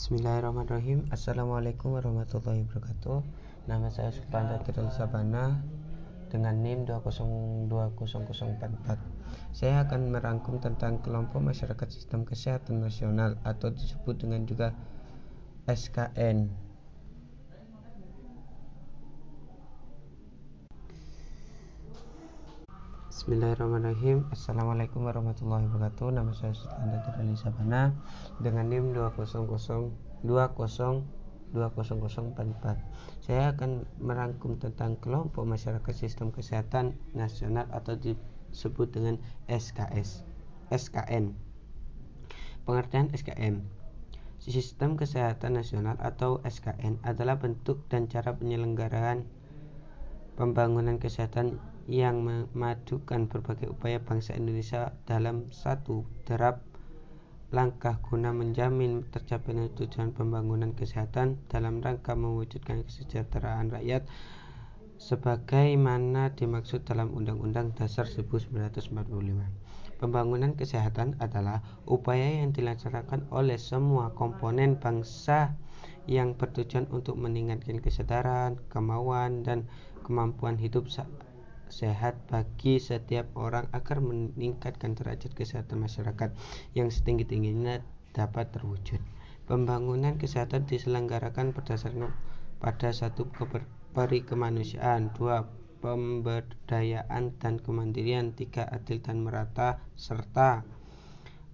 Bismillahirrahmanirrahim. Assalamualaikum warahmatullahi wabarakatuh. Nama saya Sultan Tadirul Sabana Dengan NIM 2020044 Saya akan merangkum tentang kelompok masyarakat sistem kesehatan nasional Atau disebut dengan juga SKN Bismillahirrahmanirrahim Assalamualaikum warahmatullahi wabarakatuh Nama saya Sultan Tadirul Sabana Dengan NIM 200 202044. Saya akan merangkum tentang kelompok masyarakat sistem kesehatan nasional atau disebut dengan SKS. SKN. Pengertian SKN. Sistem Kesehatan Nasional atau SKN adalah bentuk dan cara penyelenggaraan pembangunan kesehatan yang memadukan berbagai upaya bangsa Indonesia dalam satu derap langkah guna menjamin tercapainya tujuan pembangunan kesehatan dalam rangka mewujudkan kesejahteraan rakyat sebagaimana dimaksud dalam Undang-Undang Dasar 1945. Pembangunan kesehatan adalah upaya yang dilaksanakan oleh semua komponen bangsa yang bertujuan untuk meningkatkan kesadaran, kemauan, dan kemampuan hidup sehat bagi setiap orang agar meningkatkan derajat kesehatan masyarakat yang setinggi-tingginya dapat terwujud. Pembangunan kesehatan diselenggarakan berdasarkan pada satu peri kemanusiaan, dua pemberdayaan dan kemandirian, tiga adil dan merata, serta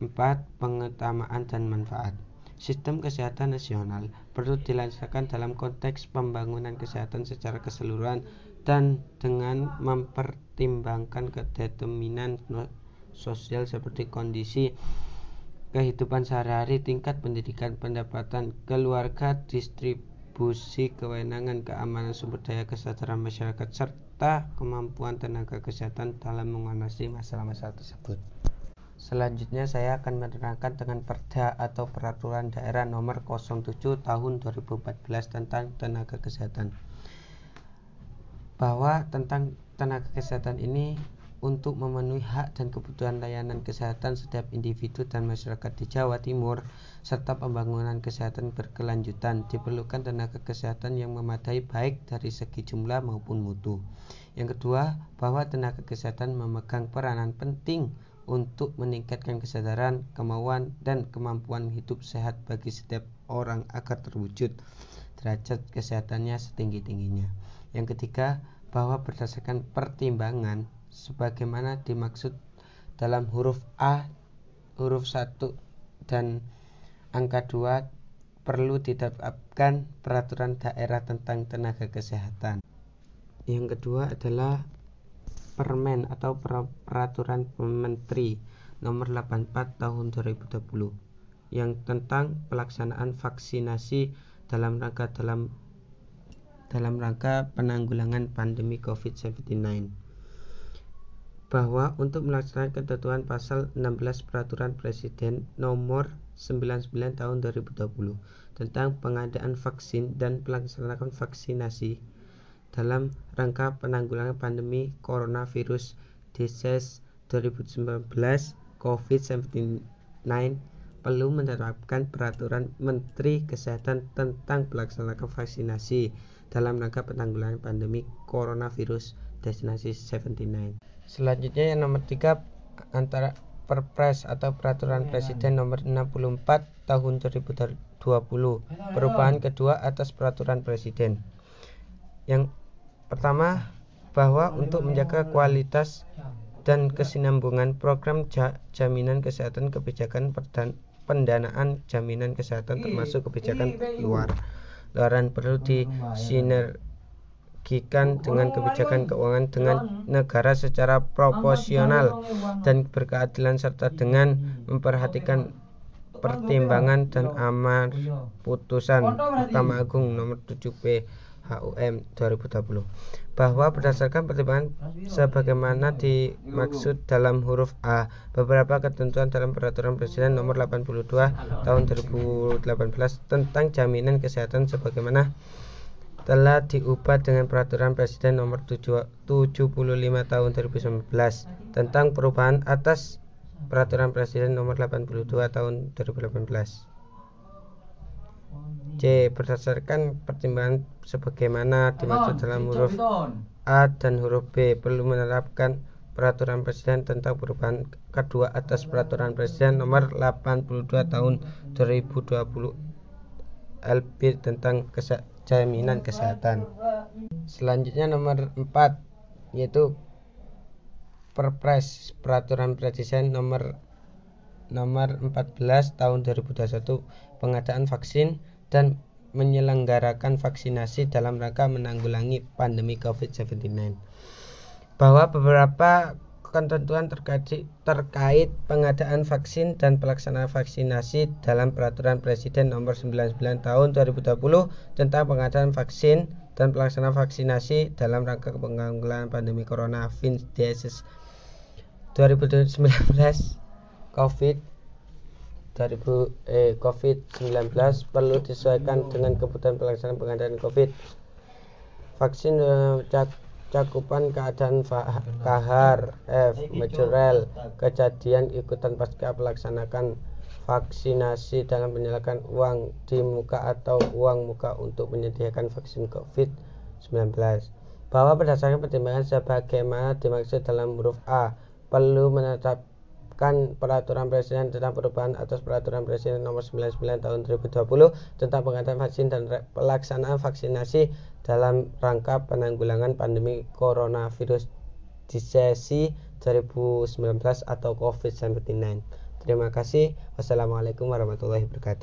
empat pengutamaan dan manfaat. Sistem kesehatan nasional perlu dilaksanakan dalam konteks pembangunan kesehatan secara keseluruhan dan dengan mempertimbangkan kedeterminan sosial seperti kondisi kehidupan sehari-hari, tingkat pendidikan, pendapatan, keluarga, distribusi kewenangan, keamanan sumber daya kesejahteraan masyarakat, serta kemampuan tenaga kesehatan dalam mengatasi masalah-masalah tersebut. Selanjutnya saya akan menerangkan dengan Perda atau Peraturan Daerah Nomor 07 Tahun 2014 tentang tenaga kesehatan. Bahwa tentang tenaga kesehatan ini untuk memenuhi hak dan kebutuhan layanan kesehatan setiap individu dan masyarakat di Jawa Timur serta pembangunan kesehatan berkelanjutan diperlukan tenaga kesehatan yang memadai baik dari segi jumlah maupun mutu. Yang kedua, bahwa tenaga kesehatan memegang peranan penting untuk meningkatkan kesadaran, kemauan, dan kemampuan hidup sehat bagi setiap orang agar terwujud derajat kesehatannya setinggi-tingginya. Yang ketiga, bahwa berdasarkan pertimbangan sebagaimana dimaksud dalam huruf A, huruf 1 dan angka 2 perlu ditetapkan peraturan daerah tentang tenaga kesehatan. Yang kedua adalah Permen atau Peraturan Menteri Nomor 84 Tahun 2020 yang tentang pelaksanaan vaksinasi dalam rangka dalam dalam rangka penanggulangan pandemi COVID-19 bahwa untuk melaksanakan ketentuan pasal 16 Peraturan Presiden Nomor 99 Tahun 2020 tentang pengadaan vaksin dan pelaksanaan vaksinasi dalam rangka penanggulangan pandemi coronavirus disease 2019 COVID-19 perlu menerapkan peraturan Menteri Kesehatan tentang pelaksanaan vaksinasi dalam rangka penanggulangan pandemi coronavirus destinasi 79. Selanjutnya yang nomor 3 antara Perpres atau Peraturan Presiden nomor 64 tahun 2020 perubahan kedua atas Peraturan Presiden. Yang Pertama, bahwa untuk menjaga kualitas dan kesinambungan program jaminan kesehatan kebijakan pendanaan jaminan kesehatan termasuk kebijakan luar. Luaran perlu disinergikan dengan kebijakan keuangan dengan negara secara proporsional dan berkeadilan serta dengan memperhatikan pertimbangan dan amar putusan Mahkamah Agung nomor 7 HUM 2020 bahwa berdasarkan pertimbangan sebagaimana dimaksud dalam huruf A beberapa ketentuan dalam peraturan presiden nomor 82 tahun 2018 tentang jaminan kesehatan sebagaimana telah diubah dengan peraturan presiden nomor 75 tahun 2019 tentang perubahan atas peraturan presiden nomor 82 tahun 2018 C. Berdasarkan pertimbangan sebagaimana dimaksud dalam huruf A dan huruf B perlu menerapkan peraturan presiden tentang perubahan kedua atas peraturan presiden nomor 82 tahun 2020 LB tentang jaminan kesehatan. Selanjutnya nomor 4 yaitu Perpres Peraturan Presiden nomor nomor 14 tahun 2021 pengadaan vaksin dan menyelenggarakan vaksinasi dalam rangka menanggulangi pandemi COVID-19 bahwa beberapa ketentuan terkait, terkait pengadaan vaksin dan pelaksanaan vaksinasi dalam peraturan Presiden nomor 99 tahun 2020 tentang pengadaan vaksin dan pelaksanaan vaksinasi dalam rangka penanggulangan pandemi corona disease 2019 COVID 2000 eh, COVID-19 perlu disesuaikan dengan kebutuhan pelaksanaan pengadaan COVID. Vaksin eh, cak, cakupan keadaan kahar F majorel kejadian ikutan pasca pelaksanakan vaksinasi dalam menyalakan uang di muka atau uang muka untuk menyediakan vaksin COVID-19 bahwa berdasarkan pertimbangan sebagaimana dimaksud dalam huruf A perlu menetapkan peraturan presiden tentang perubahan atas peraturan presiden nomor 99 tahun 2020 tentang pengadaan vaksin dan pelaksanaan vaksinasi dalam rangka penanggulangan pandemi coronavirus disease 2019 atau COVID-19. Terima kasih. Wassalamualaikum warahmatullahi wabarakatuh.